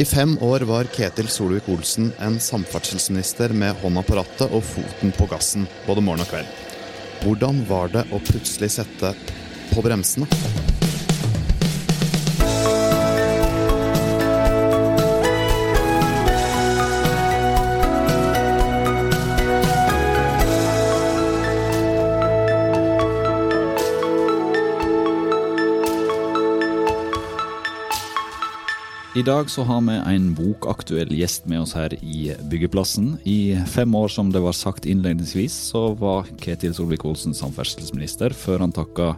I fem år var Ketil Solvik-Olsen en samferdselsminister med hånda på rattet og foten på gassen både morgen og kveld. Hvordan var det å plutselig sette på bremsene? I dag så har vi en bokaktuell gjest med oss her i Byggeplassen. I fem år, som det var sagt innledningsvis, så var Ketil Solvik-Olsen samferdselsminister før han takka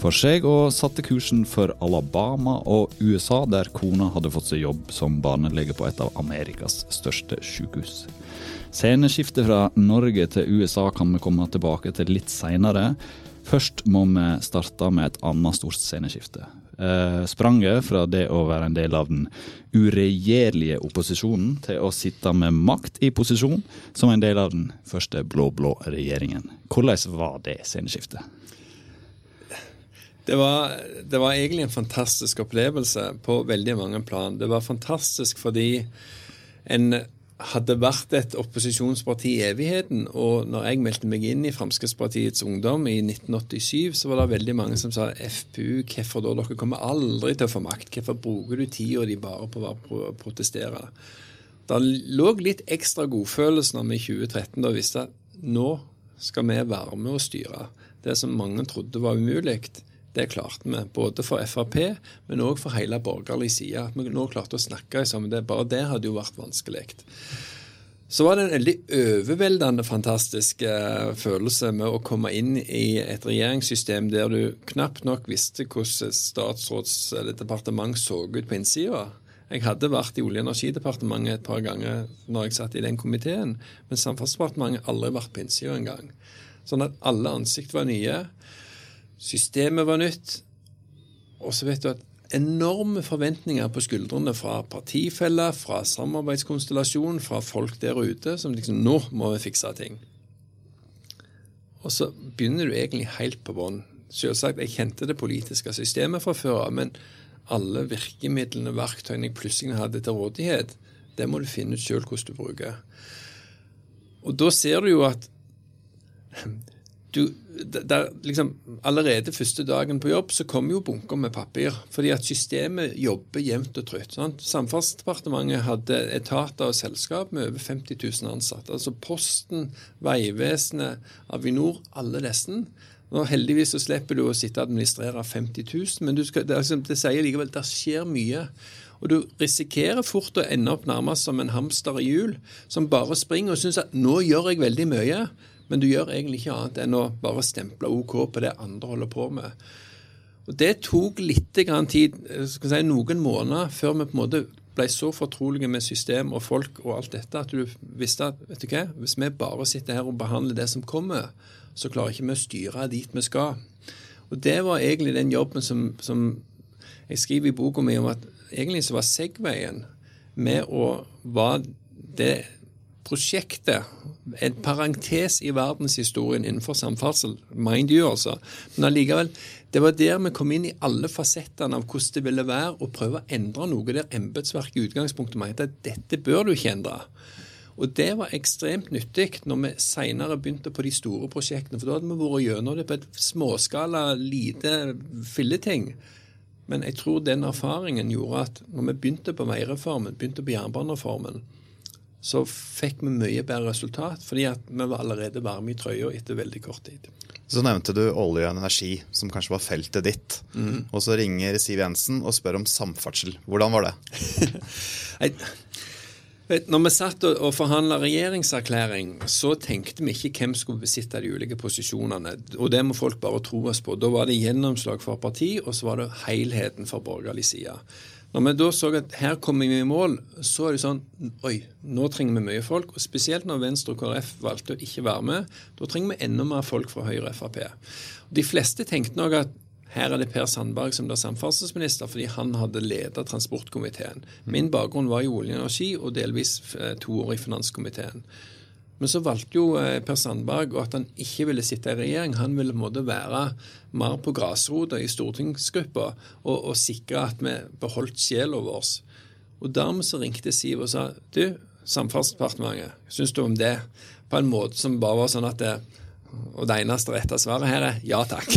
for seg og satte kursen for Alabama og USA, der kona hadde fått seg jobb som barnelege på et av Amerikas største sykehus. Sceneskiftet fra Norge til USA kan vi komme tilbake til litt seinere. Først må vi starte med et annet stort sceneskifte. Eh, spranget fra det å være en del av den uregjerlige opposisjonen til å sitte med makt i posisjon som en del av den første blå-blå regjeringen. Hvordan var det sceneskiftet? Det var, det var, egentlig en fantastisk opplevelse på veldig mange plan. Det var fantastisk fordi en hadde vært et opposisjonsparti i evigheten. Og når jeg meldte meg inn i Fremskrittspartiets Ungdom i 1987, så var det veldig mange som sa FPU, hvorfor da? Dere kommer aldri til å få makt. Hvorfor bruker du tida di bare på å protestere? Det lå litt ekstra godfølelse når vi i 2013 da visste at nå skal vi være med å styre. Det som mange trodde var umulig. Det klarte vi, både for Frp, men òg for hele borgerlig side. At vi nå klarte å snakke sammen. Det, bare det hadde jo vært vanskelig. Så var det en veldig overveldende fantastisk eh, følelse med å komme inn i et regjeringssystem der du knapt nok visste hvordan statsråds- eller departement så ut på innsida. Jeg hadde vært i Olje- og energidepartementet et par ganger når jeg satt i den komiteen, men Samferdselsdepartementet har aldri vært på innsida engang. Sånn at alle ansikt var nye. Systemet var nytt. Og så vet du at enorme forventninger på skuldrene fra partifeller, fra samarbeidskonstellasjon, fra folk der ute som liksom Nå må vi fikse ting. Og så begynner du egentlig helt på bånn. Selvsagt, jeg kjente det politiske systemet fra før av, men alle virkemidlene, og verktøyene jeg plutselig hadde til rådighet, det må du finne ut sjøl hvordan du bruker. Og da ser du jo at du, der, liksom, Allerede første dagen på jobb så kommer jo bunker med papir. Fordi at systemet jobber jevnt og trutt. Samferdselsdepartementet hadde etater og selskap med over 50 000 ansatte. Altså Posten, Vegvesenet, Avinor, alle disse. Nå Heldigvis så slipper du å sitte og administrere 50 000, men skal, det, liksom, det sier likevel det skjer mye. Og du risikerer fort å ende opp nærmest som en hamster i hjul, som bare springer og syns at 'nå gjør jeg veldig mye'. Men du gjør egentlig ikke annet enn å bare stemple OK på det andre holder på med. Og Det tok litt tid, si, noen måneder, før vi på en måte ble så fortrolige med system og folk og alt dette at du visste at vet du hva, hvis vi bare sitter her og behandler det som kommer, så klarer ikke vi å styre dit vi skal. Og Det var egentlig den jobben som, som jeg skriver i boka mi om at egentlig så var Segwayen med å være det prosjektet en parentes i verdenshistorien innenfor samferdsel, mind you, altså. Men allikevel, det var der vi kom inn i alle fasettene av hvordan det ville være å prøve å endre noe der embetsverket i utgangspunktet mente at dette bør du ikke endre. Og det var ekstremt nyttig når vi senere begynte på de store prosjektene. For da hadde vi vært gjennom det på et småskala, lite filleting. Men jeg tror den erfaringen gjorde at når vi begynte på veireformen, begynte på jernbanereformen, så fikk vi mye bedre resultat, fordi vi var allerede varme i trøya etter veldig kort tid. Så nevnte du olje og energi, som kanskje var feltet ditt. Mm. Og så ringer Siv Jensen og spør om samferdsel. Hvordan var det? Når vi satt og forhandla regjeringserklæring, så tenkte vi ikke hvem skulle besitte de ulike posisjonene. Og det må folk bare tro oss på. Da var det gjennomslag for parti, og så var det helheten for borgerlig side. Når vi da så at her kommer vi i mål, så er det sånn Oi, nå trenger vi mye folk. og Spesielt når Venstre og KrF valgte å ikke være med. Da trenger vi enda mer folk fra Høyre og Frp. De fleste tenkte nok at her er det Per Sandberg som blir samferdselsminister, fordi han hadde ledet transportkomiteen. Min bakgrunn var i olje og energi og delvis eh, to år i finanskomiteen. Men så valgte jo eh, Per Sandberg at han ikke ville sitte i regjering. Han ville måtte være mer på grasrota i stortingsgruppa og, og, sikre at vi beholdt sjela vår. Og dermed så ringte Siv og sa du, Samferdselsdepartementet, syns du om det? På en måte som bare var sånn at det, Og det eneste rette svaret her er ja takk.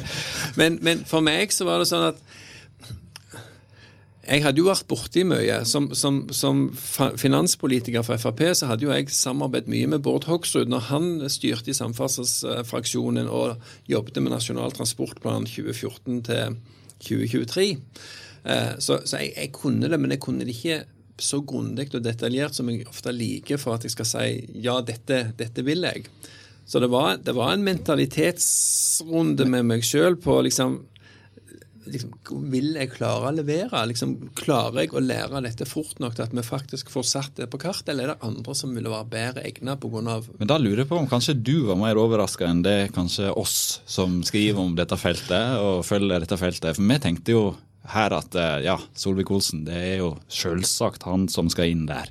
men, men for meg så var det sånn at jeg hadde jo vært borti mye. Som, som, som, finanspolitiker for Frp så hadde jo jeg samarbeidet mye med Bård Hoksrud når han styrte i samferdselsfraksjonen og jobbet med Nasjonal transportplan 2014 til 2023. Eh, så, så jeg, jeg, kunne det, men jeg kunne det ikke så grundig og detaljert som jeg ofte liker for at jeg skal si ja, dette, dette vil jeg. Så det var, det var en mentalitetsrunde med meg sjøl på liksom liksom, Vil jeg klare å levere? Liksom, klarer jeg å lære dette fort nok til at vi faktisk får satt det på kartet, eller er det andre som ville være bedre egnet pga. Men da lurer jeg på om kanskje du var mer overraska enn det kanskje oss som skriver om dette feltet og følger dette feltet. For vi tenkte jo her at eh, ja, Solvik-Olsen, det er jo selvsagt han som skal inn der.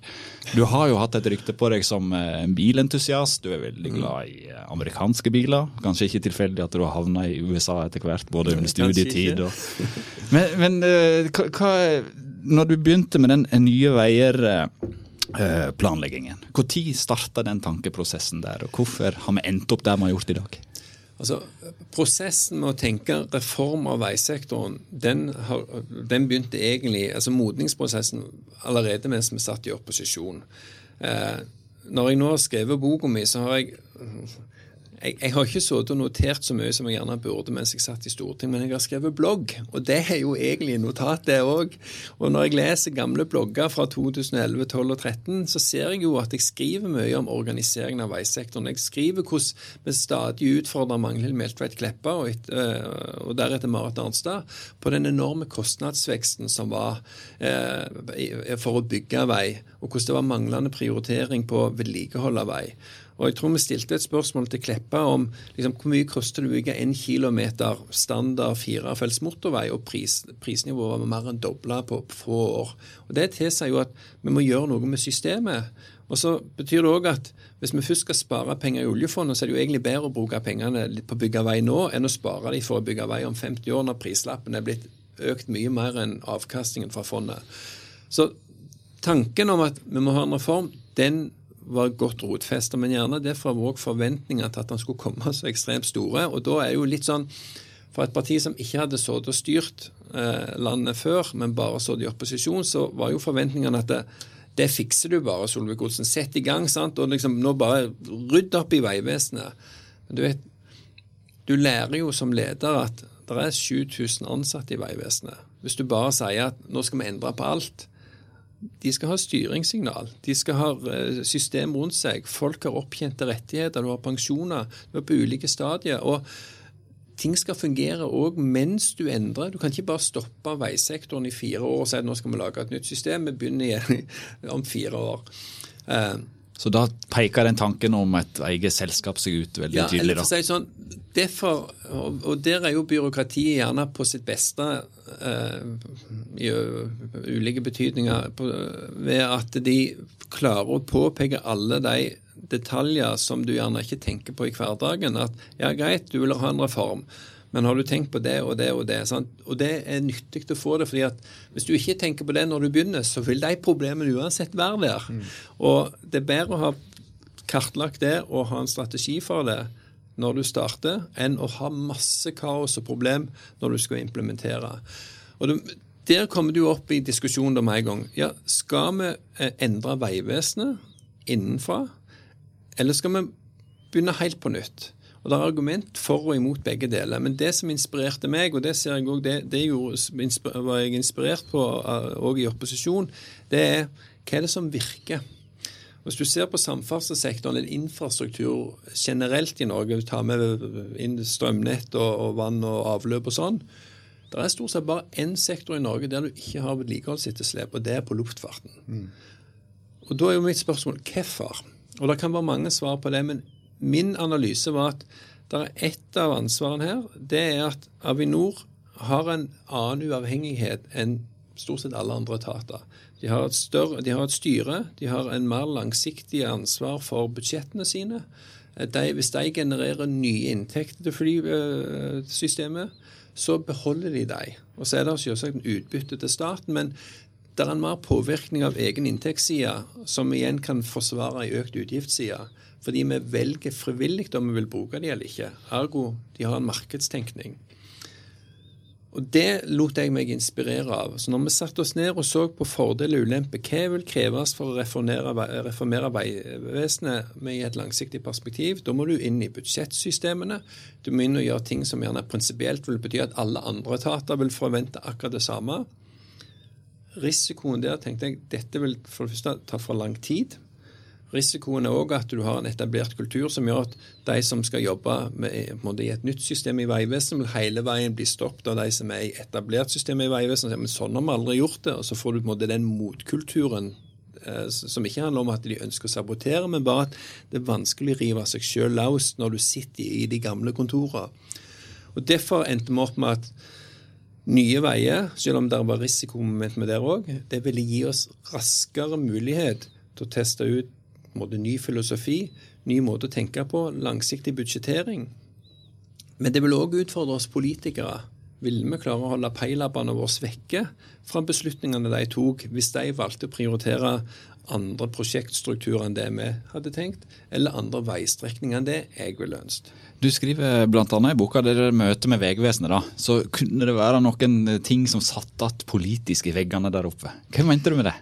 Du har jo hatt et rykte på deg som eh, en bilentusiast. Du er veldig mm. glad i eh, amerikanske biler. Kanskje ikke tilfeldig at du har havna i USA etter hvert, både under studietid og Men, men hva, når du begynte med den Nye Veier planleggingen. Når starta den tankeprosessen der, og hvorfor har vi endt opp der vi har gjort i dag? Altså, Prosessen med å tenke reform av veisektoren, den, har, den begynte egentlig altså Modningsprosessen allerede mens vi satt i opposisjon. Eh, når jeg nå har skrevet boka mi, så har jeg jeg, jeg, har ikke sittet og notert så mye som jeg gjerne burde mens jeg satt i Stortinget, men jeg har skrevet blogg, og det er jo egentlig notat, det òg. Og når jeg leser gamle blogger fra 2011, 12 og 13, så ser jeg jo at jeg skriver mye om organiseringen av veisektoren. Jeg skriver hvordan vi stadig utfordrer Magnhild Meltveit Kleppa og, et, øh, og, deretter Marit Arnstad på den enorme kostnadsveksten som var eh, for å bygge vei, og hvordan det var manglende prioritering på vedlikehold av vei. Og jeg tror vi stilte et spørsmål til Kleppa om liksom, hvor mye koster det å bygge en kilometer standard firefelts motorvei, og pris, prisnivået var mer enn dobla på få år. Og Det tilsier jo at vi må gjøre noe med systemet. Og så betyr det òg at hvis vi først skal spare penger i oljefondet, så er det jo egentlig bedre å bruke pengene på å bygge vei nå enn å spare dem for å bygge vei om 50 år, når prislappen er blitt økt mye mer enn avkastningen fra fondet. Så tanken om at vi må ha en reform, den var godt rotfesta, men gjerne derfor var òg forventninger til at han skulle komme så ekstremt store. Og da er jo litt sånn For et parti som ikke hadde sittet og styrt eh, landet før, men bare sittet i opposisjon, så var jo forventningene at det, det fikser du bare, Solvik-Olsen. Sett i gang, sant, og liksom nå bare rydd opp i Vegvesenet. Du vet, du lærer jo som leder at det er 7000 ansatte i Vegvesenet. Hvis du bare sier at nå skal vi endre på alt, de skal ha styringssignal. De skal ha eh, system rundt seg. Folk har opptjente rettigheter, du har pensjoner, du er på ulike stadier. og Ting skal fungere òg mens du endrer. Du kan ikke bare stoppe veisektoren i fire år og si at nå skal vi lage et nytt system. Vi begynner igjen om fire år. Så da peker den tanken om et eget selskap seg ut veldig ja, tydelig? da. Si sånn, derfor, og, og, der er jo byråkratiet gjerne på sitt beste uh, i ulike betydninger på, ved at de klarer å påpeke alle de detaljer som du gjerne ikke tenker på i hverdagen. At ja, greit, du vil ha en reform. Men har du tenkt på det og det og det? Sant? Og det er nyttig å få det. fordi at hvis du ikke tenker på det når du begynner, så vil de problemene uansett være der. Mm. Og det er bedre å ha kartlagt det og ha en strategi for det når du starter, enn å ha masse kaos og problem når du skal implementere. Og det, Der kommer du opp i diskusjonen om en gang. Ja, skal vi eh, endre Vegvesenet innenfra, eller skal vi begynne helt på nytt? Og Det er argument for og imot begge deler. Men det som inspirerte meg, og det ser jeg også, det, det gjorde, var jeg inspirert på òg eh, i opposisjon, det er hva er det som virker? Hvis du ser på samferdselssektoren eller infrastruktur generelt i Norge, du tar med inn strømnett og, og vann og avløp og sånn, det er stort sett bare én sektor i Norge der du ikke har vedlikeholdsetterslep, og det er på luftfarten. Mm. Og Da er jo mitt spørsmål hvorfor? Og Det kan være mange svar på det, men min analyse var at det er ett av ansvarene her. Det er at Avinor har en annen uavhengighet enn stort sett alle andre etater. De har, større, de har et, styre, de har en mer langsiktig ansvar for budsjettene sine. De, hvis de genererer nye inntekter til flysystemet, så beholder de dem. Og så er det selvsagt en utbytte til staten, men det er en mer påvirkning av egen inntektsside, som igjen kan forsvare en økt utgiftsside. Fordi vi velger frivillig om vi vil bruke de eller ikke. Ergo de har en markedstenkning. Og Det lot jeg meg inspirere av. Så når vi satte oss ned og så på fordeler og ulemper, hva vil kreves for å reformere, Vegvesenet med et langsiktig perspektiv, da må du inn i budsjettsystemene. Du må inn og gjøre ting som gjerne prinsipielt vil bety at alle andre etater vil forvente akkurat det samme. Risikoen der tenkte jeg dette vil for det første ta for lang tid. Risikoen er òg at du har en etablert kultur som gjør at de som skal jobbe med, i et nytt system i Vegvesenet, vil hele veien bli stoppet av de som er i etablert system i Vegvesenet. Men sånn har vi aldri gjort det. Og så får du på en måte den motkulturen eh, som ikke handler om at de ønsker å sabotere, men bare at det er vanskelig å rive seg sjøl løs når du sitter i de gamle kontorene. Og Derfor endte vi opp med at Nye veier, selv om det var risikomoment med det òg, det ville gi oss raskere mulighet til å teste ut måte, ny filosofi, ny måte å tenke på, langsiktig budsjettering. Men det vil òg utfordre oss politikere. Vil vi klare å holde peilabbene våre vekke fra beslutningene de tok, hvis de valgte å prioritere andre prosjektstrukturer enn det vi hadde tenkt, eller andre veistrekninger enn det jeg ville ønsket? Du skriver bl.a. i boka det møter møte med Vegvesenet. da, så Kunne det være noen ting som satt igjen politisk i veggene der oppe? Hva mente du med det?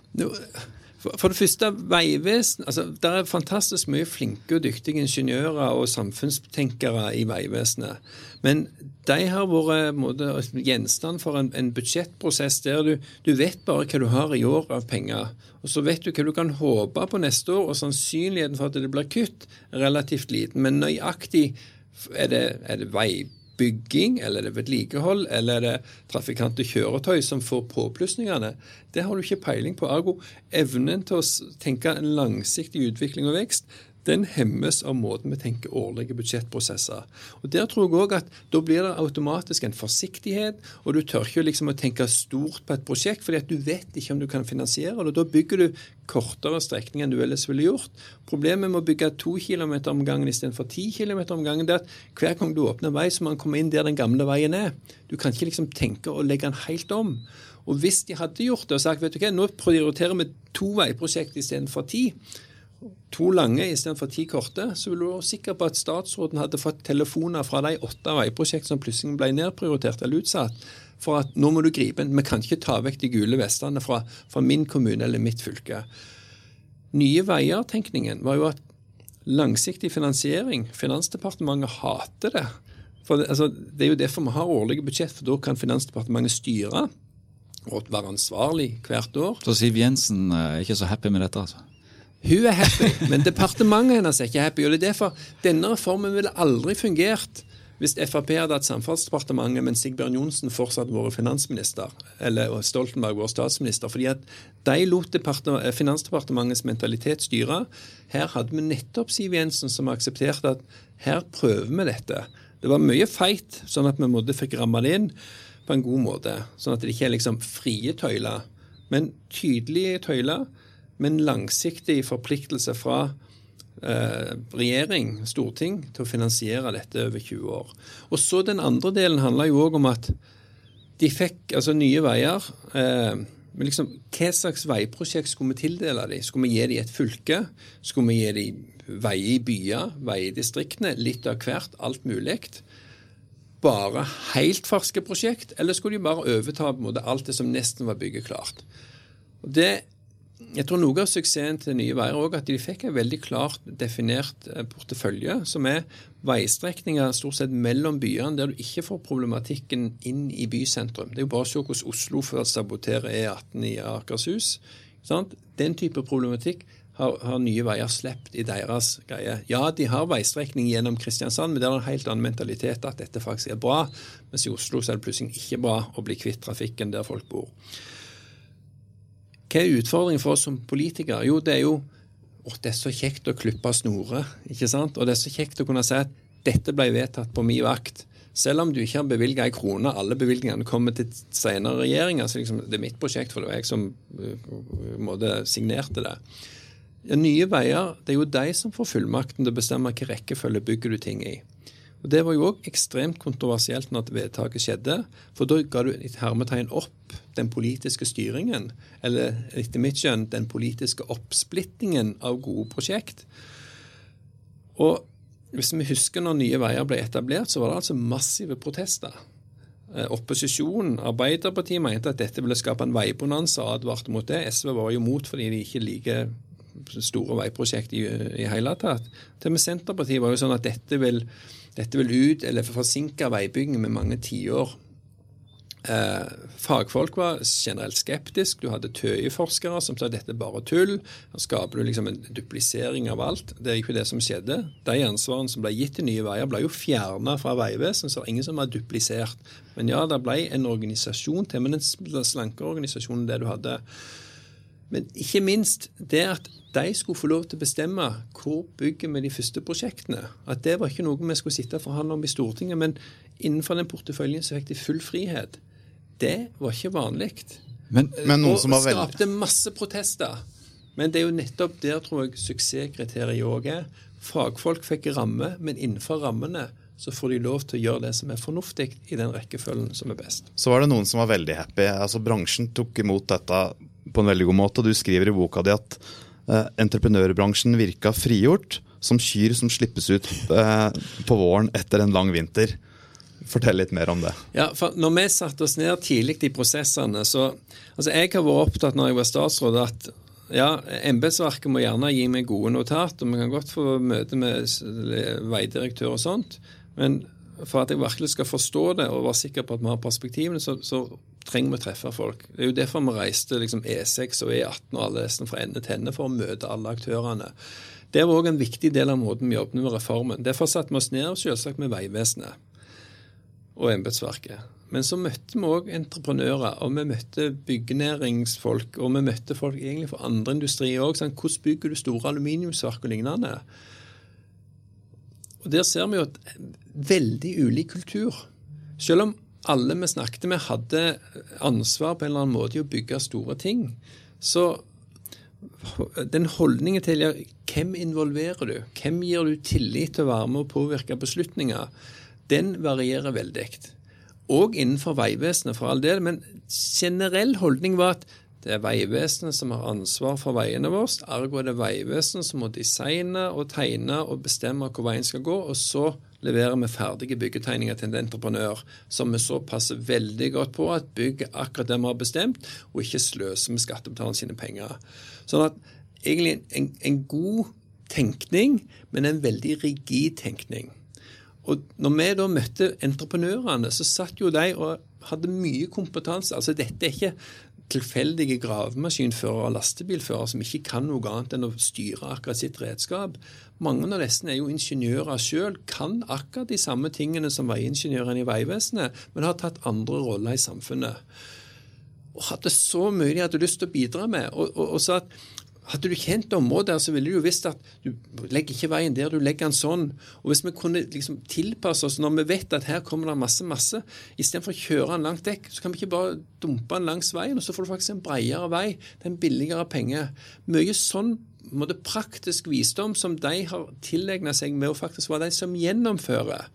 For det første, Vegvesen altså, Det er fantastisk mye flinke og dyktige ingeniører og samfunnstenkere i Vegvesenet. Men de har vært måte, gjenstand for en, en budsjettprosess der du, du, vet bare hva du har i år av penger. Og så vet du hva du kan håpe på neste år, og sannsynligheten for at det blir kutt, er relativt liten. Men nøyaktig er det, er det vei bygging, eller er det vedlikehold, eller er det trafikante kjøretøy som får påplussingene? Det har du ikke peiling på. Ergo evnen til å tenke en langsiktig utvikling og vekst den hemmes av måten vi tenker årlige budsjettprosesser. Og Der tror jeg òg at da blir det automatisk en forsiktighet, og du tør ikke liksom å tenke stort på et prosjekt, fordi at du vet ikke om du kan finansiere det. og Da bygger du kortere strekning enn du ellers ville gjort. Problemet med å bygge to km om gangen istedenfor ti km om gangen, det er at hver gang du åpner vei, så må man komme inn der den gamle veien er. Du kan ikke liksom tenke å legge den helt om. Og hvis de hadde gjort det og sagt vet du hva, nå prioriterer vi to veiprosjekt istedenfor ti, to lange istedenfor ti korte, så vil du være sikker på at statsråden hadde fått telefoner fra de åtte veiprosjekt som plutselig ble nedprioritert eller utsatt, for at nå må du gripe inn. Vi kan ikke ta vekk de gule vestene fra, fra min kommune eller mitt fylke. Nye veier-tenkningen var jo at langsiktig finansiering Finansdepartementet hater det. For det, altså, det er jo derfor vi har årlige budsjett, for da kan Finansdepartementet styre og være ansvarlig hvert år. Så Siv Jensen er ikke så happy med dette, altså? Hun er happy, men departementet hennes er ikke happy. og det er derfor Denne reformen ville aldri fungert hvis Frp hadde hatt Samferdselsdepartementet, men Sigbjørn Johnsen fortsatt vært finansminister, eller Stoltenberg vært statsminister. fordi at de lot Finansdepartementets mentalitet styre. Her hadde vi nettopp Siv Jensen som aksepterte at her prøver vi dette. Det var mye feit, sånn at vi måtte fikk ramme det inn på en god måte. Sånn at det ikke er liksom frie tøyler, men tydelige tøyler men langsiktig forpliktelse fra eh, regjering, storting, til å finansiere dette over 20 år. Og så Den andre delen handler jo òg om at de fikk altså Nye Veier eh, liksom, Hva slags veiprosjekt skulle vi tildele dem? Skulle vi gi dem et fylke? Skulle vi gi dem veier i byer, veier i distriktene? Litt av hvert, alt mulig. Bare helt ferske prosjekt, eller skulle de bare overta på en måte alt det som nesten var byggeklart? Og Det jeg tror noe av suksessen til Nye Veier òg at de fikk en veldig klart definert eh, portefølje, som er veistrekninger stort sett mellom byene, der du ikke får problematikken inn i bysentrum. Det er jo bare å se hvordan Oslo før saboterer E18 i Akershus. Sant? Den type problematikk har, har, Nye Veier sluppet i deres greie. Ja, de har veistrekning gjennom Kristiansand, men det er en helt annen mentalitet at dette faktisk er bra. Mens i Oslo så er det plutselig ikke bra å bli kvitt trafikken der folk bor. Hva er utfordringen for oss som politikere? Jo, det er jo å, det er så kjekt å klippe snorer. ikke sant? Og det er så kjekt å kunne si at dette ble vedtatt på min vakt. Selv om du ikke har bevilga ei krone, alle bevilgningene kommer til senere regjeringer. så liksom, Det er mitt prosjekt, for det var jeg som uh, måte, signerte det. Nye Veier det er jo de som får fullmakten til å bestemme hvilken rekkefølge bygger du ting i. Og Det var jo òg ekstremt kontroversielt når vedtaket skjedde. For da ga du et hermetegn opp den politiske styringen, eller etter mitt skjønn den politiske oppsplittingen av gode prosjekt. Og hvis vi husker når Nye Veier ble etablert, så var det altså massive protester. Eh, opposisjonen, Arbeiderpartiet, mente at dette ville skape en veibonanza og advarte mot det. SV var jo mot fordi de ikke liker store veiprosjekt i, i hele tatt. Til og med Senterpartiet var jo sånn at dette vil dette vil ut, eller forsinke veibygging med mange tiår. Eh, fagfolk var generelt skeptiske. Du hadde TØI-forskere som sa dette er bare tull. Da skaper du liksom en duplisering av alt. Det er ikke det som skjedde. De ansvarene som ble gitt til Nye Veier, ble jo fjerna fra Vegvesenet, så det er ingen som har duplisert. Men ja, det ble en organisasjon til, men en slankere organisasjon enn det du hadde. Men ikke minst det at de skulle få lov til å bestemme hvor bygger vi de første prosjektene. At det var ikke noe vi skulle sitte og forhandle om i Stortinget, men innenfor den porteføljen så fikk de full frihet. Det var ikke vanlig. Men, men noen og som var veldig... skapte masse protester. Men det er jo nettopp der tror jeg suksesskriteriet òg er. Fagfolk fikk ramme, men innenfor rammene så får de lov til å gjøre det som er fornuftig i den rekkefølgen som er best. Så var det noen som var veldig happy. Altså Bransjen tok imot dette på en veldig god måte. Du skriver i boka di at eh, entreprenørbransjen virka frigjort, som kyr som slippes ut eh, på våren etter en lang vinter. Fortell litt mer om det. Ja, for når vi satte oss ned tidlig i prosessene, så altså Jeg har vært opptatt når jeg var statsråd at ja, embetsverket må gjerne gi meg gode notat, og vi kan godt få møte med veidirektør og sånt, men for at jeg virkelig skal forstå det og være sikker på at vi har perspektivene, så, så trenger vi å treffe folk. Det er jo derfor vi reiste liksom E6 og E18 og alle disse fra ende til ende for å møte alle aktørene. Det var òg en viktig del av måten vi jobbet med reformen. Derfor satte vi oss ned selvsagt med Vegvesenet og embetsverket. Men så møtte vi òg entreprenører, og vi møtte byggenæringsfolk, og vi møtte folk egentlig fra andre industrier òg. Sånn, hvordan bygger du store aluminiumsverk og lignende? Og Der ser vi jo et veldig ulik kultur. Selv om alle vi snakket med, hadde ansvar på en eller annen måte i å bygge store ting. Så den holdningen til hvem involverer du, hvem gir du tillit til å være med og påvirke beslutninger, den varierer veldig. Og innenfor Vegvesenet, for all del. Men generell holdning var at det er Vegvesenet som har ansvar for veiene våre. Ergo er det Vegvesenet som må designe og tegne og bestemme hvor veien skal gå. Og så leverer vi ferdige byggetegninger til en entreprenør som vi så passer veldig godt på at bygger akkurat det vi har bestemt, og ikke sløser med skattebetalernes sine penger. Sånn at egentlig en, en god tenkning, men en veldig rigid tenkning. Og når vi da møtte entreprenørene, så satt jo de og hadde mye kompetanse. Altså dette er ikke tilfeldige gravemaskinførere og lastebilførere som ikke kan noe annet enn å styre akkurat sitt redskap. Mange av disse er jo ingeniører sjøl, kan akkurat de samme tingene som veiingeniørene i Vegvesenet, men har tatt andre roller i samfunnet. Og hadde så mye de hadde lyst til å bidra med. Og, og, og så at hadde du kjent området, så ville du jo visst at du legger ikke veien der, du legger den sånn. Og hvis vi kunne liksom tilpasse oss når vi vet at her kommer det masse, masse, istedenfor å kjøre den langt dekk, så kan vi ikke bare dumpe den langs veien, og så får du faktisk en bredere vei til en billigere penge. Mye sånn måte, praktisk visdom som de har tilegna seg med å faktisk være de som gjennomfører.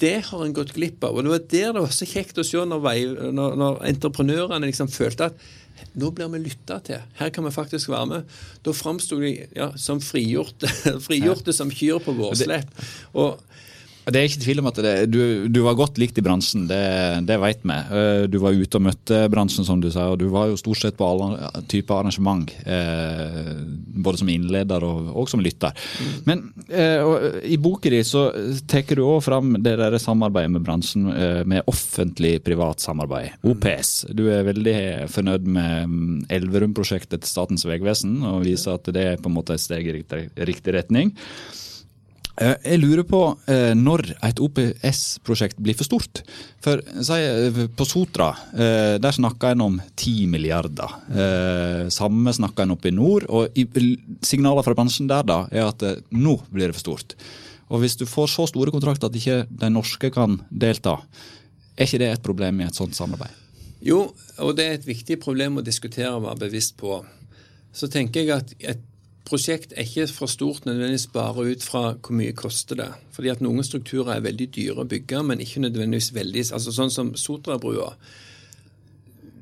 Det har en gått glipp av. Og det var der det var så kjekt å se når, vei, når, når entreprenørene liksom følte at nå blir vi lytta til. Her kan vi faktisk være med. Da framsto de ja, som frigjorte, frigjorte som kyr på vårslepp. Og det er ikke tvil om at det, du, du, var godt likt i bransjen, det, det vet vi. Eh, du var ute og møtte bransjen, som du sa, og du var jo stort sett på alle typer arrangement. Eh, både som innleder og, og som lytter. Mm. Men eh, i boka di så tar du òg fram det der samarbeidet med bransjen, med offentlig-privat samarbeid, mm. OPS. Du er veldig fornøyd med mm, Elverum-prosjektet til Statens vegvesen, og viser at det er på en måte et steg i riktig, riktig retning. Eh, jeg lurer på eh, når et OPS-prosjekt blir for stort. For eh, På Sotra der snakker en om 10 milliarder. Samme snakker en oppe i nord. og Signaler fra bransjen der da er at nå blir det for stort. Og Hvis du får så store kontrakter at ikke de norske kan delta, er ikke det et problem i et sånt samarbeid? Jo, og det er et viktig problem å diskutere og være bevisst på. Så tenker jeg at et prosjekt er ikke for stort nødvendigvis bare ut fra hvor mye koster det. Fordi at noen strukturer er veldig dyre å bygge, men ikke nødvendigvis veldig altså Sånn som Sotrabrua.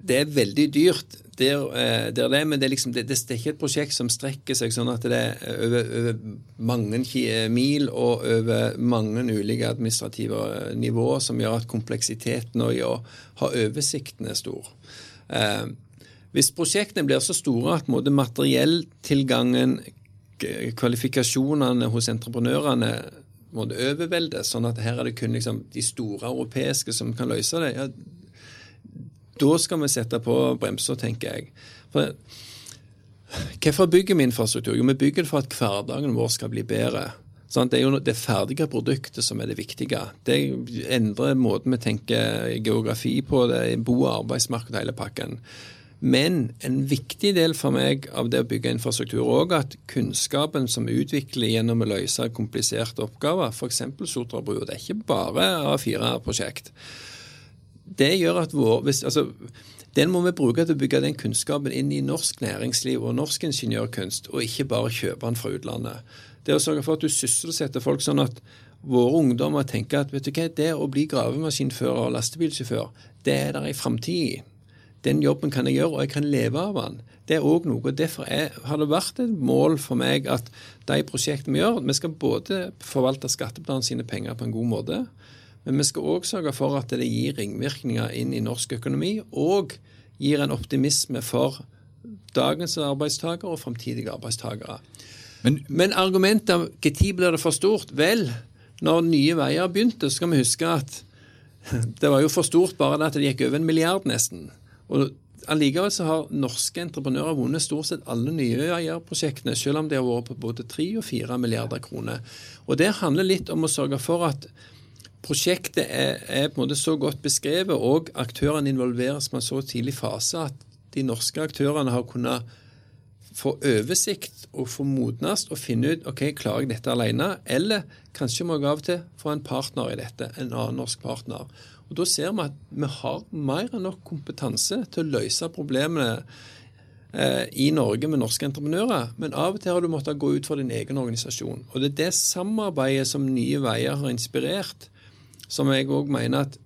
Det er veldig dyrt, der, eh, der det, men det er, liksom, det, det er ikke et prosjekt som strekker seg sånn at det er over, over mange mil og over mange ulike administrative nivåer som gjør at kompleksiteten og å ha oversikten er stor. Hvis prosjektene blir så store at materielltilgangen, kvalifikasjonene hos entreprenørene måtte overveldes, sånn at her er det kun liksom de store europeiske som kan løse det, ja, da skal vi sette på bremser, tenker jeg. For, hvorfor bygger vi infrastruktur? Jo, vi bygger det for at hverdagen vår skal bli bedre. Sånn, det er jo det ferdige produktet som er det viktige. Det endrer måten vi tenker geografi på, det er bo- og arbeidsmarked hele pakken. Men en viktig del for meg av det å bygge infrastruktur er òg at kunnskapen som vi utvikler gjennom å løse kompliserte oppgaver, f.eks. Sotrabrua, det er ikke bare A4-prosjekt det gjør at vår, hvis, altså, Den må vi bruke til å bygge den kunnskapen inn i norsk næringsliv og norsk ingeniørkunst, og ikke bare kjøpe den fra utlandet. Det å sørge for at du sysselsetter folk sånn at våre ungdommer tenker at vet du hva, det å bli gravemaskinfører og lastebilsjåfør, det er der i framtid. Den jobben kan jeg gjøre, og jeg kan leve av den. Det er òg noe. Derfor er, har det vært et mål for meg at de prosjektene vi gjør Vi skal både forvalte skatteplanen sine penger på en god måte, men vi skal òg sørge for at det gir ringvirkninger inn i norsk økonomi, og gir en optimisme for dagens arbeidstakere og framtidige arbeidstakere. Men, Men argumentet om når blir det for stort? Vel, når Nye Veier begynte, skal vi huske at det var jo for stort bare det at det gikk over en milliard, nesten. Og Allikevel så har norske entreprenører vunnet stort sett alle nye eierprosjektene, selv om de har vært på både 3 og 4 milliarder kroner. Og Det handler litt om å sørge for at prosjektet er, er, på en måte så godt beskrevet, og aktørene involveres på en så tidlig fase at de norske aktørene har kunnet få oversikt og få modnes og finne ut ok, klarer jeg dette alene, eller kanskje må jeg av og til få en partner i dette, en annen norsk partner. Og Da ser vi at vi har mer enn nok kompetanse til å løse problemene eh, i Norge med norske entreprenører, men av og til har du måttet gå ut for din egen organisasjon. Og Det er det samarbeidet som Nye Veier har inspirert, som jeg òg mener at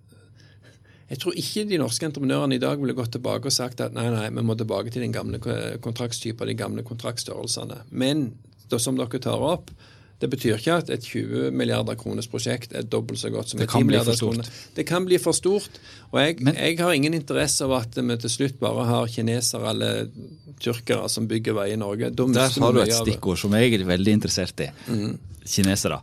jeg tror ikke de norske entreprenørene i dag ville gått tilbake og sagt at nei, nei, vi må tilbake til den gamle kontraktstypen, de gamle kontraktstørrelsene. Men da, som dere tar opp, det betyr ikke at et 20 milliarder kroners prosjekt er dobbelt så godt som et 10 milliarder kroner. Det kan bli for stort. Og jeg, Men, jeg, har ingen interesse av at vi til slutt bare har kinesere eller tyrkere som bygger vei i Norge. Der har du et stikkord som jeg er veldig interessert i. Mm. Kinesere.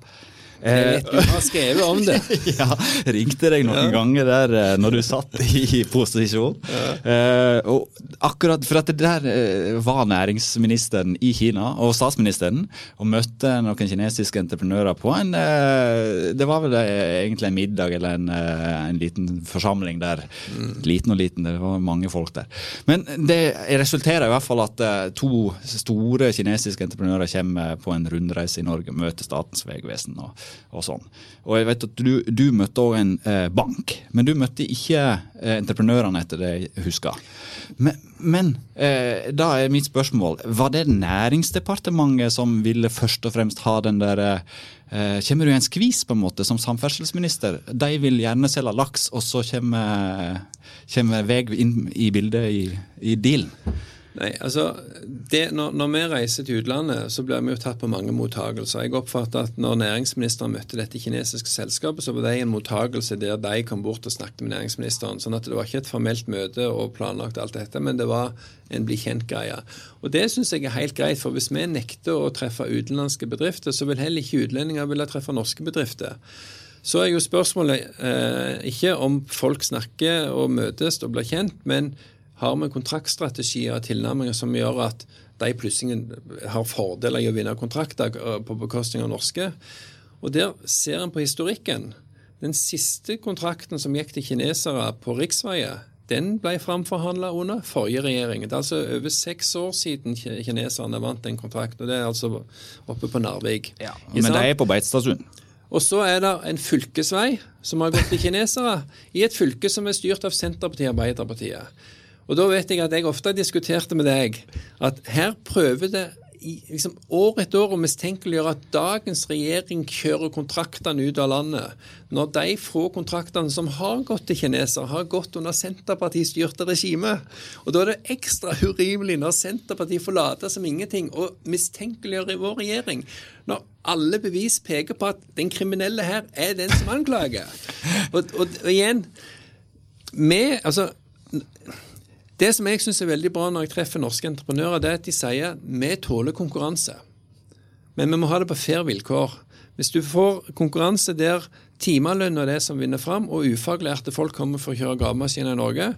Jeg du har skrevet om det. ja, ringte deg noen ja. ganger der eh, når du satt i posisjon. Ja. Eh, og akkurat for at det der uh, var næringsministeren i Kina og statsministeren og møtte noen kinesiske entreprenører på en eh, Det var vel egentlig en middag eller en, en liten forsamling der. Mm. Liten og liten, det var mange folk der. Men det resulterer i hvert fall at to store kinesiske entreprenører kommer på en rundreise i Norge, og møter Statens vegvesen. og og sånn. Og jeg vet at Du, du møtte òg en eh, bank, men du møtte ikke eh, entreprenørene, etter det jeg husker. Men, men eh, da er mitt spørsmål, var det Næringsdepartementet som ville først og fremst ha den der eh, Kommer du i en skvis på en måte som samferdselsminister? De vil gjerne selge laks, og så kommer, kommer vei inn i bildet i, i dealen? Nei, altså, det, når, når, vi reiser til utlandet, så blir vi jo tatt på mange mottagelser. Jeg oppfatter at når næringsministeren møtte dette kinesiske selskapet, så var det en mottagelse der de kom bort og snakket med næringsministeren. sånn at det var ikke et formelt møte og planlagt alt dette, men det var en bli kjent-greie. Og Det syns jeg er helt greit, for hvis vi nekter å treffe utenlandske bedrifter, så vil heller ikke utlendinger ville treffe norske bedrifter. Så er jo spørsmålet eh, ikke om folk snakker og møtes og blir kjent, men har vi kontraktstrategier og tilnærminger som gjør at de plutselig har fordeler i å vinne kontrakter eh, på bekostning av norske. Og Der ser en på historikken. Den siste kontrakten som gikk til kinesere på riksveier, den ble framforhandla under forrige regjering. Det er altså over seks år siden kineserne vant den kontrakten. og Det er altså oppe på Narvik. Ja, men det er på Beitstadssund. Og så er det en fylkesvei som har gått til kinesere, i et fylke som er styrt av Senterpartiet og Arbeiderpartiet. Og da vet jeg at jeg ofte diskuterte med deg at her prøver det liksom, år etter år å mistenkeliggjøre at dagens regjering kjører kontraktene ut av landet, når de få kontraktene som har gått til kinesere, har gått under Senterparti-styrte regime. Og Da er det ekstra urimelig når Senterpartiet får late som ingenting og mistenkeliggjøre i vår regjering. Når alle bevis peker på at den kriminelle her er den som anklager. Og, og, og igjen, vi, altså det som jeg syns er veldig bra når jeg treffer norske entreprenører, det er at de sier vi tåler konkurranse, men vi må ha det på fair vilkår. Hvis du får konkurranse der timelønna er det som vinner fram, og ufaglærte folk kommer for å kjøre gravemaskiner i Norge,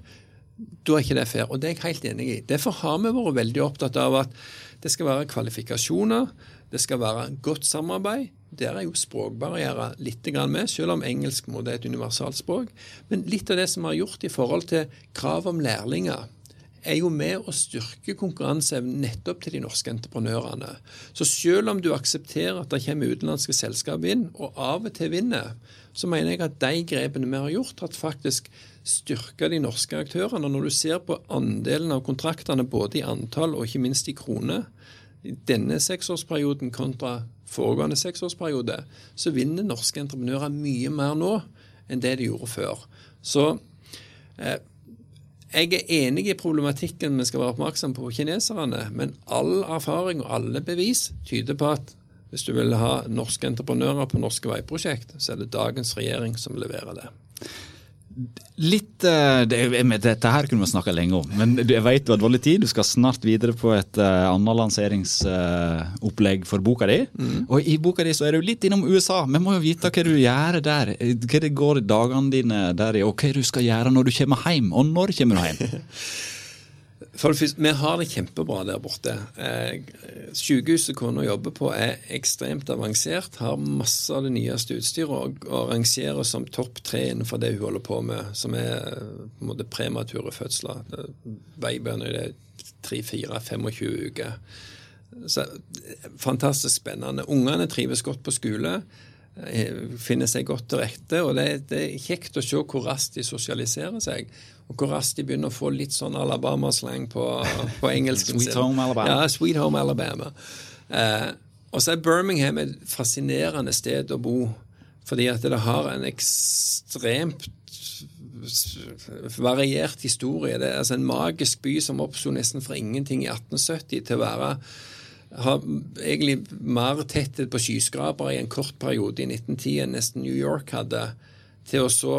da er ikke det fair. Og det er jeg helt enig i. Derfor har vi vært veldig opptatt av at det skal være kvalifikasjoner, det skal være godt samarbeid. Der er jo språkbarrierer litt med, selv om engelsk må det er et universalt språk. Men litt av det som vi har gjort i forhold til krav om lærlinger, er jo med å styrke konkurranseevnen nettopp til de norske entreprenørene. Så selv om du aksepterer at det kommer utenlandske selskap inn, og av og til vinner, så mener jeg at de grepene vi har gjort, har faktisk styrka de norske aktørene. Når du ser på andelen av kontraktene både i antall og ikke minst i kroner, denne seksårsperioden kontra foregående seksårsperiode, så vinner norske entreprenører mye mer nå enn det de gjorde før. Så eh, jeg er enig i problematikken vi skal være oppmerksom på kineserne, men all erfaring og alle bevis tyder på at hvis du vil ha norske entreprenører på norske veiprosjekt, så er det dagens regjering som leverer det. Litt uh, det, Dette her kunne vi snakka lenge om, men jeg vet du har dårlig tid. Du skal snart videre på et uh, annet lanseringsopplegg uh, for boka di. Mm. Og i boka di så er du litt innom USA. Vi må jo vite hva du gjør der. Hva det går i dagene dine der, og hva du skal gjøre når du kommer hjem. Og når kommer du hjem? For det første, Vi har det kjempebra der borte. Eh, sykehuset kona jobber på er ekstremt avansert, har masse av det nyeste utstyret og, og rangerer som topp tre innenfor det hun holder på med, som er på en måte premature fødsler. Babyer er 3-4-25 uker. Så, fantastisk spennende. Ungene trives godt på skole. Eh, finner seg godt til rette. Og det, det, er kjekt å se hvor raskt de sosialiserer seg. Og hvor raskt de begynner å få litt sånn Alabama-slang på, på engelsken Sweet Home Alabama. Ja, Sweet Home Alabama. Eh, og så er Birmingham et fascinerende sted å bo, fordi at det har en ekstremt variert historie. Det er altså en magisk by som oppsto nesten fra ingenting i 1870 til å være har egentlig mer tetthet på skyskrapere i en kort periode i 1910 enn nesten New York hadde, til å så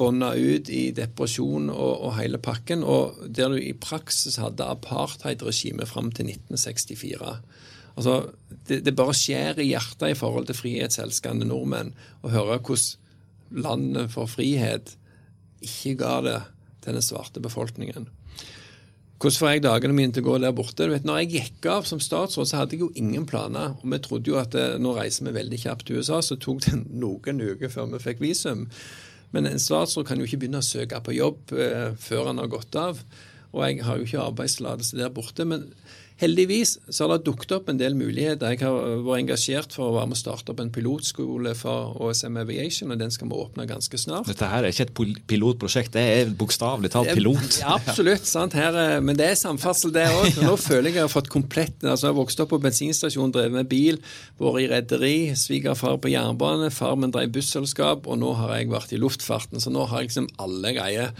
bånde ut i depresjon og, og, hele pakken, og der du i praksis hadde apartheidregime fram til 1964. Altså, det, det, bare skjer i hjertet i forhold til frihetselskende nordmenn å høre hvordan landet for frihet ikke ga det til den svarte befolkningen. Hvordan får jeg dagene mine til å gå der borte? Du vet, når jeg gikk av som statsråd, så hadde jeg jo ingen planer. Og vi trodde jo at eh, nå reiser vi veldig kjapt til USA, så tok det noen uker før vi fikk visum. Men en statsråd kan jo ikke begynne å søke på jobb eh, før han har gått av. Og jeg har jo ikke arbeidstillatelse der borte. men Heldigvis så har det dukket opp en del muligheter. Jeg har vært engasjert for å være med å starte opp en pilotskole for OSM Aviation, og den skal vi åpne ganske snart. Dette her er ikke et pilotprosjekt, det er bokstavelig talt pilot. Ja, absolutt. sant, her, Men det er samferdsel, det òg. Nå føler jeg jeg har fått komplett altså Jeg har vokst opp på bensinstasjon, drevet med bil, vært i rederi, svigerfar på jernbane, far min drev busselskap, og nå har jeg vært i luftfarten. Så nå har jeg liksom alle greier.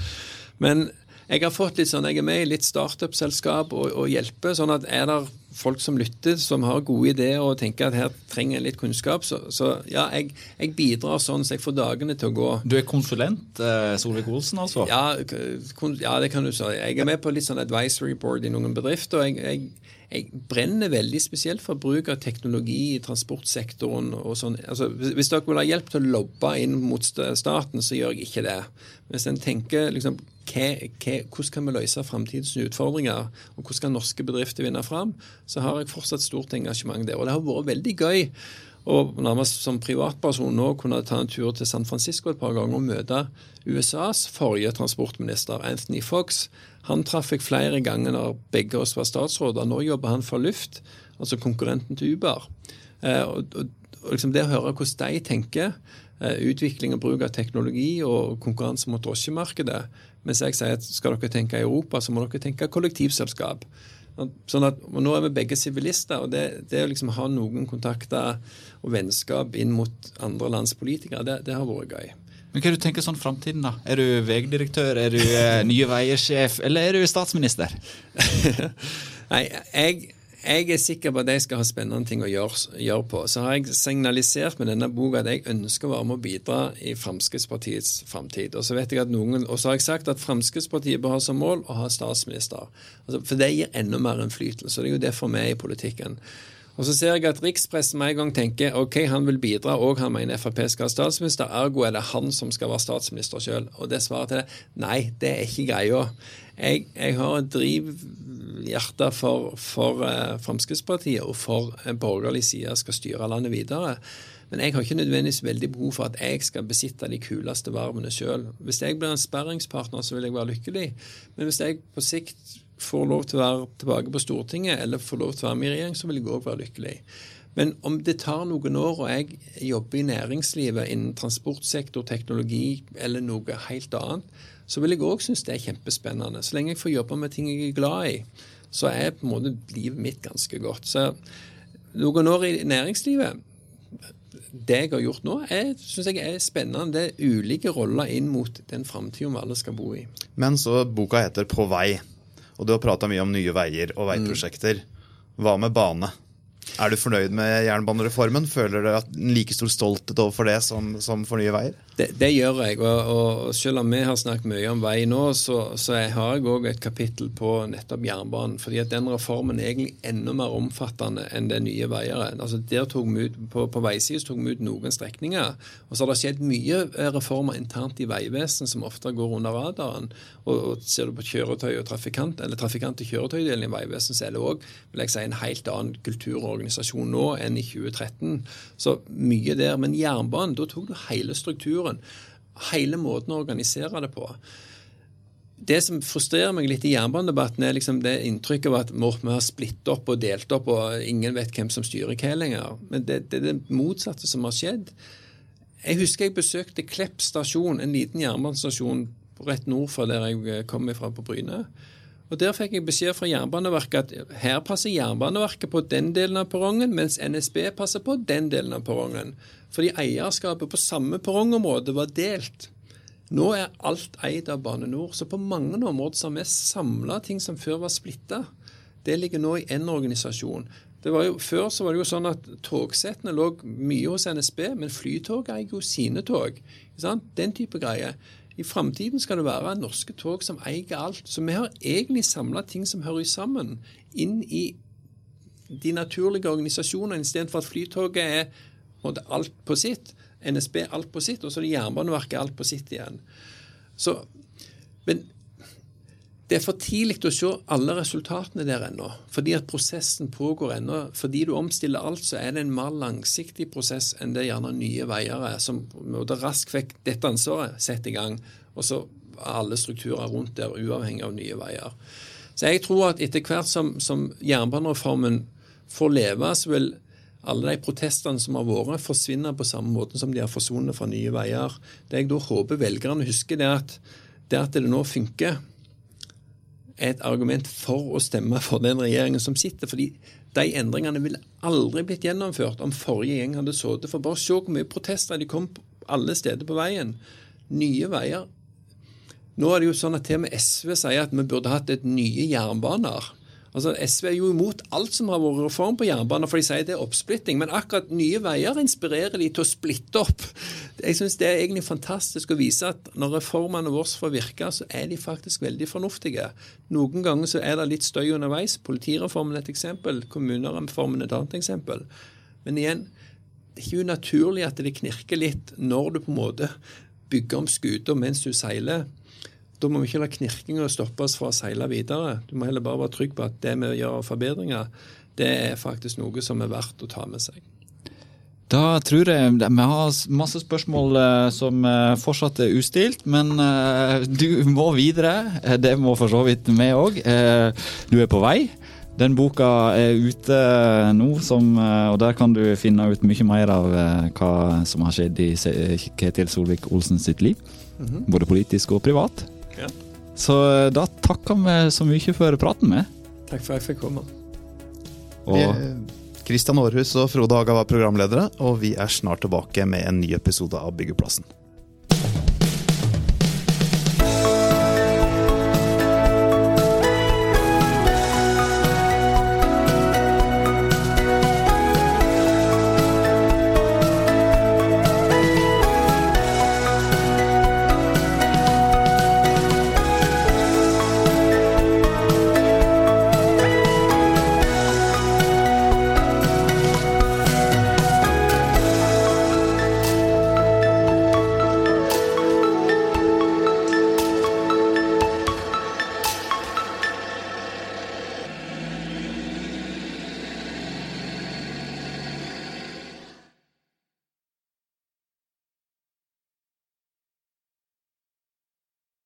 Men jeg har fått litt sånn, jeg er med i litt startup-selskap og, og hjelper. sånn at er det folk som lytter, som har gode ideer og tenker at her trenger jeg litt kunnskap, så, så ja, jeg, jeg, bidrar sånn så jeg får dagene til å gå. Du er konsulent, eh, Solvik-Olsen, altså? Ja, ja, det kan du si. Jeg er med på litt sånn advisory board i noen bedrifter. og jeg, jeg jeg brenner veldig spesielt for bruk av teknologi i transportsektoren. og sånn. Altså, hvis dere vil ha hjelp til å lobbe inn mot staten, så gjør jeg ikke det. Hvis en tenker liksom, hva, hva, hvordan kan vi løse framtidens utfordringer, og hvordan kan norske bedrifter vinne fram, så har jeg fortsatt stort engasjement der. Og det har vært veldig gøy og nærmest som privatperson nå kunne ta en tur til San Francisco et par ganger og møte USAs forrige transportminister, Anthony Fox. Han traff jeg flere ganger når begge oss var statsråder. Nå jobber han for Luft, altså konkurrenten til Uber. Eh, og, og, og liksom Det å høre hvordan de tenker, eh, utvikling og bruk av teknologi og konkurranse mot drosjemarkedet Mens jeg sier at skal dere tenke Europa, så må dere tenke kollektivselskap. Sånn at, og Nå er vi begge sivilister, og det, det å liksom ha noen kontakter og vennskap inn mot andre lands politikere, det, det har vært gøy. Men Hva er du tenker sånn framtiden, da? Er du veidirektør, er du eh, Nye Veier-sjef, eller er du statsminister? Nei, jeg, jeg er sikker på at jeg skal ha spennende ting å gjøre, gjøre, på. Så har jeg signalisert med denne boka at jeg ønsker å være med å bidra i Fremskrittspartiets framtid. Og så vet jeg at noen, og så har jeg sagt at Fremskrittspartiet bør ha som mål å ha statsminister. Altså, for det gir enda mer innflytelse. Det er jo derfor vi er i politikken. Og så ser jeg at rikspressen med en gang tenker ok, han vil bidra, og han mener Frp skal ha statsminister, ergo er det han som skal være statsminister sjøl. Og det svaret til det nei, det er ikke greia. Jeg, jeg har et drivhjerte for, for uh, Fremskrittspartiet og for en borgerlig side skal styre landet videre. Men jeg har ikke nødvendigvis veldig behov for at jeg skal besitte de kuleste varmene sjøl. Hvis jeg blir en sperringspartner, så vil jeg være lykkelig. Men hvis jeg på sikt får lov til å være tilbake på Stortinget eller får lov til å være med i regjering, så vil jeg òg være lykkelig. Men om det tar noen år, og jeg jobber i næringslivet innen transportsektor, teknologi eller noe helt annet, så vil jeg òg synes det er kjempespennende. Så lenge jeg får jobbe med ting jeg er glad i, så er på en måte livet mitt ganske godt. Så noen år i næringslivet det jeg har gjort nå, syns jeg er spennende. Det er ulike roller inn mot den framtida vi alle skal bo i. Men så boka heter 'På vei'. Og du har prata mye om nye veier og veiprosjekter. Hva med bane? Er du fornøyd med jernbanereformen? Føler du at en like stor stolthet overfor det som, som for Nye Veier? Det, gjør jeg. Og, og, selv om vi har snakket mye om vei nå, så, så jeg har jeg òg et kapittel på nettopp jernbanen. fordi at den reformen er egentlig enda mer omfattende enn det Nye Veier er. Altså der tok vi ut, På, på veisiden tok vi ut noen strekninger. Og så har det skjedd mye eh, reformer internt i Vegvesenet som ofte går under radaren. Og, og ser du på kjøretøy og trafikant, eller trafikant- og kjøretøydelen i Vegvesenet, så er det òg si, en helt annen kulturorganisasjon nå enn i 2013. Så mye der. Men jernbanen, da tok du hele strukturen. Hele måten å organisere det på. Det som frustrerer meg litt i jernbanedebatten, er liksom det inntrykket av at vi har splittet opp og delt opp, og ingen vet hvem som styrer hva lenger. Men det, det er det motsatte som har skjedd. Jeg husker jeg besøkte Klepp stasjon, en liten jernbanestasjon rett nord for der jeg kom fra på Bryne. Og Der fikk jeg beskjed fra Jernbaneverket at her passer Jernbaneverket på den delen av perrongen, mens NSB passer på den delen av perrongen. Fordi eierskapet på samme perrongområde var delt. Nå er alt eid av Bane NOR, så på mange områder har vi samla ting som før var splitta. Det ligger nå i én organisasjon. Jo, før så var det jo sånn at togsettene lå mye hos NSB, men Flytoget eier jo sine tog. Den type greier. I framtiden skal det være norske tog som eier alt. Så vi har egentlig samla ting som hører sammen, inn i de naturlige organisasjonene, istedenfor at Flytoget er alt på sitt. NSB alt på sitt, og så er det Jernbaneverket alt på sitt igjen. Så, men det er for tidlig å se alle resultatene der ennå. Fordi at prosessen pågår ennå. Fordi du omstiller alt, så er det en mer langsiktig prosess enn det gjerne Nye Veier er, som raskt fikk dette ansvaret satt i gang. Og så er alle strukturer rundt der, uavhengig av Nye Veier. Så jeg tror at etter hvert som, som jernbanereformen får leve, så vil alle de protestene som har vært, forsvinne på samme måte som de har forsvunnet fra Nye Veier. Det jeg da håper velgerne husker, det er at det at det nå funker er et argument for å stemme for den regjeringen som sitter. fordi de endringene ville aldri blitt gjennomført om forrige gjeng hadde sittet. For bare se hvor mye protester de kom alle steder på veien. Nye veier. Nå er det jo sånn at til og med SV sier at vi burde hatt et nye jernbaner. Altså, SV er jo imot alt som har vært reform på jernbanen, for de sier det er oppsplitting. Men akkurat Nye Veier inspirerer de til å splitte opp. Jeg syns det er egentlig fantastisk å vise at når reformene våre får virke, så er de faktisk veldig fornuftige. Noen ganger så er det litt støy underveis. Politireformen er et eksempel. Kommunereformen et annet eksempel. Men igjen, det er ikke unaturlig at det knirker litt når du på en måte bygger om skuta mens du seiler. Da må vi ikke la knirkinga stoppe oss fra å seile videre. Du må heller bare være trygg på at det vi gjør av forbedringer, det er faktisk noe som er verdt å ta med seg. Da tror jeg Vi har masse spørsmål eh, som eh, fortsatt er ustilt, men eh, du må videre. Det må for så vidt vi òg. Du er på vei. Den boka er ute nå, som, og der kan du finne ut mye mer av hva som har skjedd i Ketil Solvik-Olsen sitt liv. Mm -hmm. Både politisk og privat. Ja. Så eh, da takker vi så mye for praten med. Takk for at jeg fikk komme. Og Kristian Aarhus og Frode Haga var programledere, og vi er snart tilbake med en ny episode av Byggeplassen.